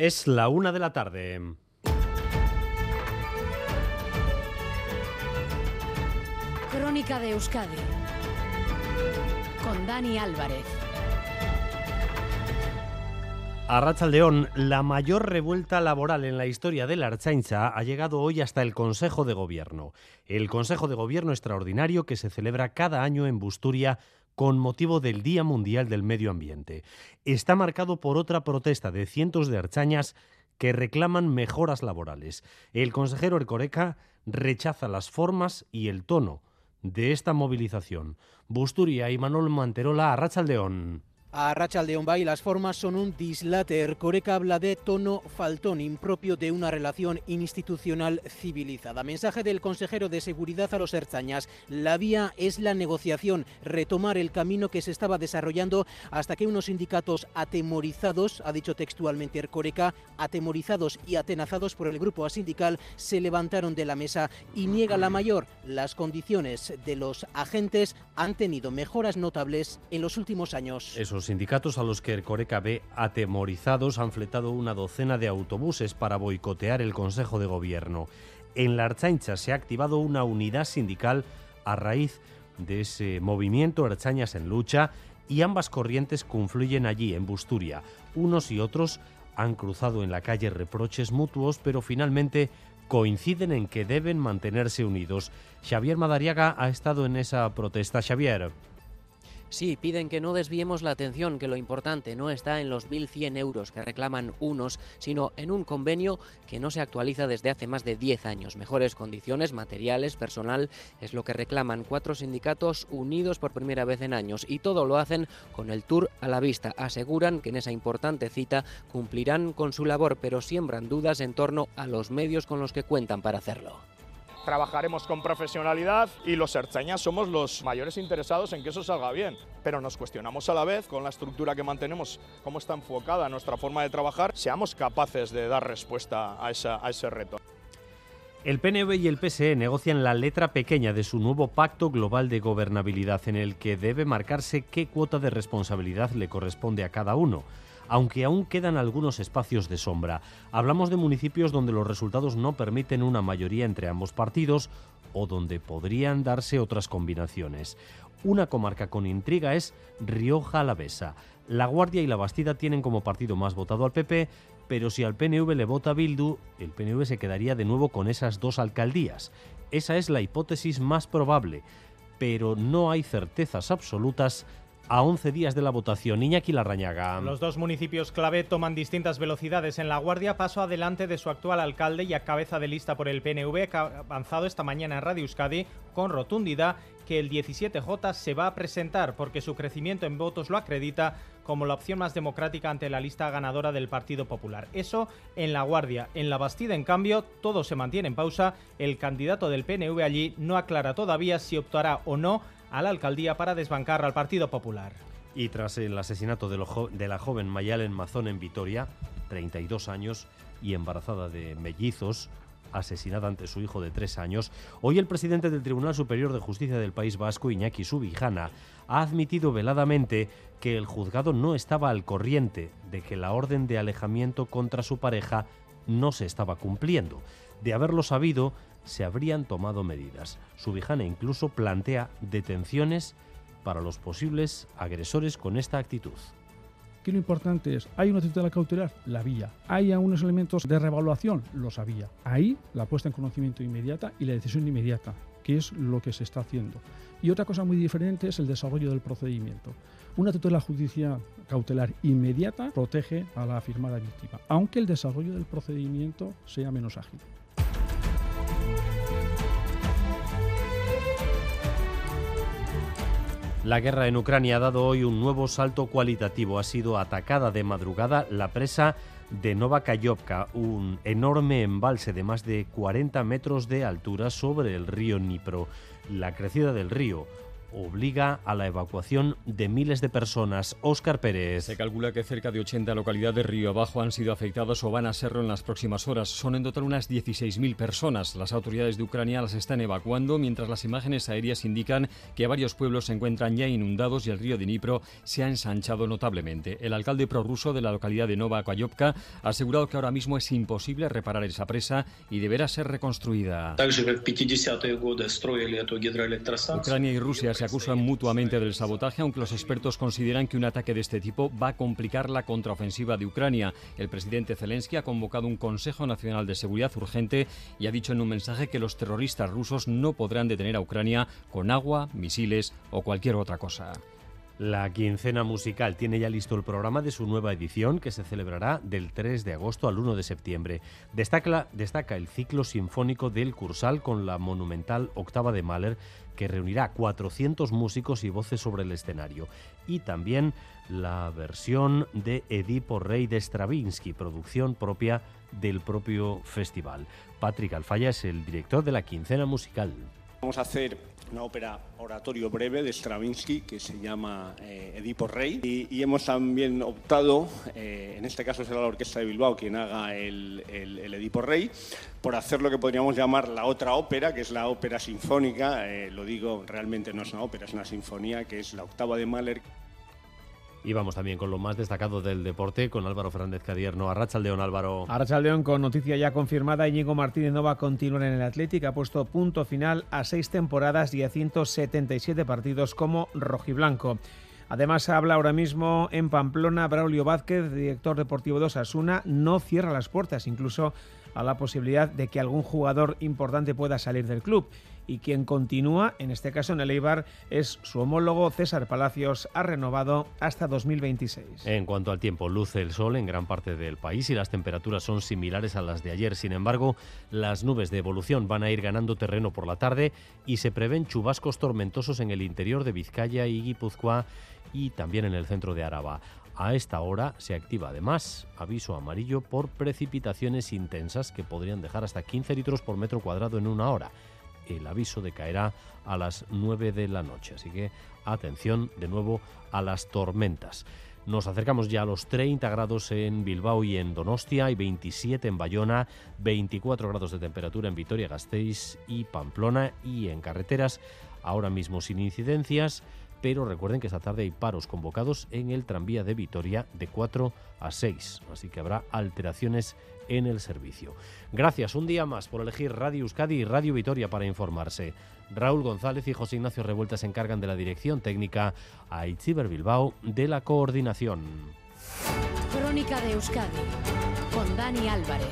Es la una de la tarde. Crónica de Euskadi con Dani Álvarez. A León, la mayor revuelta laboral en la historia de la Archaincha ha llegado hoy hasta el Consejo de Gobierno. El Consejo de Gobierno extraordinario que se celebra cada año en Busturia con motivo del Día Mundial del Medio Ambiente. Está marcado por otra protesta de cientos de archañas que reclaman mejoras laborales. El consejero Ercoreca rechaza las formas y el tono de esta movilización. Busturia y Manuel Manterola, a León. A Rachaldeón Bay las formas son un dislater. Coreca habla de tono faltón impropio de una relación institucional civilizada. Mensaje del consejero de Seguridad a los Erzañas. La vía es la negociación, retomar el camino que se estaba desarrollando hasta que unos sindicatos atemorizados, ha dicho textualmente Ercoreca, atemorizados y atenazados por el grupo sindical, se levantaron de la mesa y niega la mayor. Las condiciones de los agentes han tenido mejoras notables en los últimos años. Los sindicatos a los que el Coreca ve atemorizados han fletado una docena de autobuses para boicotear el Consejo de Gobierno. En la Archancha se ha activado una unidad sindical a raíz de ese movimiento Archañas en lucha y ambas corrientes confluyen allí, en Busturia. Unos y otros han cruzado en la calle reproches mutuos, pero finalmente coinciden en que deben mantenerse unidos. Xavier Madariaga ha estado en esa protesta. Xavier. Sí, piden que no desviemos la atención, que lo importante no está en los 1.100 euros que reclaman unos, sino en un convenio que no se actualiza desde hace más de 10 años. Mejores condiciones materiales, personal, es lo que reclaman cuatro sindicatos unidos por primera vez en años y todo lo hacen con el tour a la vista. Aseguran que en esa importante cita cumplirán con su labor, pero siembran dudas en torno a los medios con los que cuentan para hacerlo trabajaremos con profesionalidad y los erchañas somos los mayores interesados en que eso salga bien. Pero nos cuestionamos a la vez con la estructura que mantenemos, cómo está enfocada nuestra forma de trabajar, seamos capaces de dar respuesta a, a ese reto. El PNV y el PSE negocian la letra pequeña de su nuevo pacto global de gobernabilidad en el que debe marcarse qué cuota de responsabilidad le corresponde a cada uno aunque aún quedan algunos espacios de sombra. Hablamos de municipios donde los resultados no permiten una mayoría entre ambos partidos o donde podrían darse otras combinaciones. Una comarca con intriga es Rioja Alavesa. La Guardia y la Bastida tienen como partido más votado al PP, pero si al PNV le vota Bildu, el PNV se quedaría de nuevo con esas dos alcaldías. Esa es la hipótesis más probable, pero no hay certezas absolutas a 11 días de la votación. Iñaki Larrañaga. Los dos municipios clave toman distintas velocidades en la Guardia, paso adelante de su actual alcalde y a cabeza de lista por el PNV, que ha avanzado esta mañana en Radio Euskadi con rotundidad que el 17J se va a presentar porque su crecimiento en votos lo acredita como la opción más democrática ante la lista ganadora del Partido Popular. Eso en La Guardia. En La Bastida, en cambio, todo se mantiene en pausa. El candidato del PNV allí no aclara todavía si optará o no a la alcaldía para desbancar al Partido Popular. Y tras el asesinato de, la joven Mayalen Mazón en Vitoria, 32 años y embarazada de mellizos, asesinada ante su hijo de tres años, hoy el presidente del Tribunal Superior de Justicia del País Vasco, Iñaki Subijana, ha admitido veladamente que el juzgado no estaba al corriente de que la orden de alejamiento contra su pareja no se estaba cumpliendo. De haberlo sabido, se habrían tomado medidas. Subijana incluso plantea detenciones para los posibles agresores con esta actitud. Aquí lo importante es, ¿hay una tutela cautelar? La había. ¿Hay algunos elementos de revaluación? Los había. Ahí la puesta en conocimiento inmediata y la decisión inmediata, que es lo que se está haciendo. Y otra cosa muy diferente es el desarrollo del procedimiento. Una tutela judicial cautelar inmediata protege a la afirmada víctima, aunque el desarrollo del procedimiento sea menos ágil. La guerra en Ucrania ha dado hoy un nuevo salto cualitativo. Ha sido atacada de madrugada la presa de Novakayovka, un enorme embalse de más de 40 metros de altura sobre el río Dnipro. La crecida del río obliga a la evacuación de miles de personas. Óscar Pérez. Se calcula que cerca de 80 localidades río abajo han sido afectadas o van a serlo en las próximas horas. Son en total unas 16.000 personas. Las autoridades de Ucrania las están evacuando, mientras las imágenes aéreas indican que varios pueblos se encuentran ya inundados y el río Dnipro se ha ensanchado notablemente. El alcalde prorruso de la localidad de Nova Kayovka ha asegurado que ahora mismo es imposible reparar esa presa y deberá ser reconstruida. Ucrania y Rusia se acusan mutuamente del sabotaje, aunque los expertos consideran que un ataque de este tipo va a complicar la contraofensiva de Ucrania. El presidente Zelensky ha convocado un Consejo Nacional de Seguridad urgente y ha dicho en un mensaje que los terroristas rusos no podrán detener a Ucrania con agua, misiles o cualquier otra cosa. La quincena musical tiene ya listo el programa de su nueva edición que se celebrará del 3 de agosto al 1 de septiembre. Destaca, destaca el ciclo sinfónico del Cursal con la monumental Octava de Mahler que reunirá 400 músicos y voces sobre el escenario. Y también la versión de Edipo Rey de Stravinsky, producción propia del propio festival. Patrick Alfaya es el director de la quincena musical. Vamos a hacer una ópera oratorio breve de Stravinsky que se llama eh, Edipo Rey y, hemos también optado, eh, en este caso será la Orquesta de Bilbao quien haga el, Edipo Rey, por hacer lo que podríamos llamar la otra ópera, que es la ópera sinfónica, eh, lo digo, realmente no es una ópera, es una sinfonía, que es la octava de Mahler. Y vamos también con lo más destacado del deporte, con Álvaro Fernández Cadierno. Arrachaldeón, Álvaro. Arrachaldeón, con noticia ya confirmada, Íñigo Martínez no va a continuar en el Atlético. Ha puesto punto final a seis temporadas y a 177 partidos como rojiblanco. Además, habla ahora mismo en Pamplona Braulio Vázquez, director deportivo de Osasuna, no cierra las puertas incluso a la posibilidad de que algún jugador importante pueda salir del club y quien continúa, en este caso en el Eibar, es su homólogo César Palacios, ha renovado hasta 2026. En cuanto al tiempo, luce el sol en gran parte del país y las temperaturas son similares a las de ayer. Sin embargo, las nubes de evolución van a ir ganando terreno por la tarde y se prevén chubascos tormentosos en el interior de Vizcaya y Guipúzcoa y también en el centro de Araba. A esta hora se activa además aviso amarillo por precipitaciones intensas que podrían dejar hasta 15 litros por metro cuadrado en una hora el aviso decaerá a las 9 de la noche. Así que atención de nuevo a las tormentas. Nos acercamos ya a los 30 grados en Bilbao y en Donostia, y 27 en Bayona, 24 grados de temperatura en Vitoria-Gasteiz y Pamplona y en carreteras, ahora mismo sin incidencias, pero recuerden que esta tarde hay paros convocados en el tranvía de Vitoria de 4 a 6, así que habrá alteraciones en el servicio. Gracias un día más por elegir Radio Euskadi y Radio Vitoria para informarse. Raúl González y José Ignacio Revuelta se encargan de la dirección técnica, a Itziber Bilbao de la coordinación. Crónica de Euskadi con Dani Álvarez.